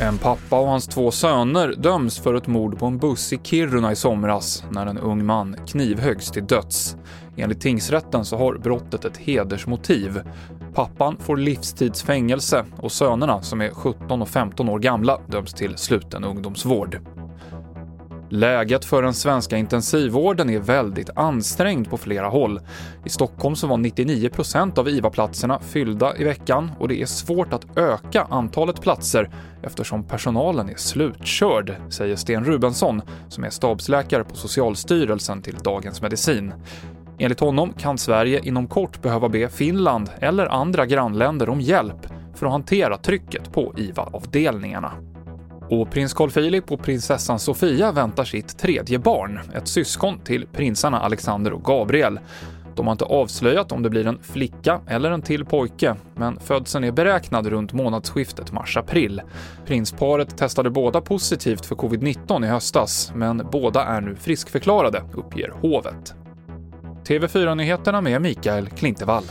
En pappa och hans två söner döms för ett mord på en buss i Kiruna i somras när en ung man knivhöggs till döds. Enligt tingsrätten så har brottet ett hedersmotiv. Pappan får livstidsfängelse och sönerna, som är 17 och 15 år gamla, döms till sluten ungdomsvård. Läget för den svenska intensivvården är väldigt ansträngd på flera håll. I Stockholm så var 99% av IVA-platserna fyllda i veckan och det är svårt att öka antalet platser eftersom personalen är slutkörd, säger Sten Rubensson som är stabsläkare på Socialstyrelsen till Dagens Medicin. Enligt honom kan Sverige inom kort behöva be Finland eller andra grannländer om hjälp för att hantera trycket på IVA-avdelningarna. Och prins Carl Philip och prinsessan Sofia väntar sitt tredje barn, ett syskon till prinsarna Alexander och Gabriel. De har inte avslöjat om det blir en flicka eller en till pojke, men födseln är beräknad runt månadsskiftet mars-april. Prinsparet testade båda positivt för covid-19 i höstas, men båda är nu friskförklarade, uppger hovet. TV4-nyheterna med Mikael Klintevall.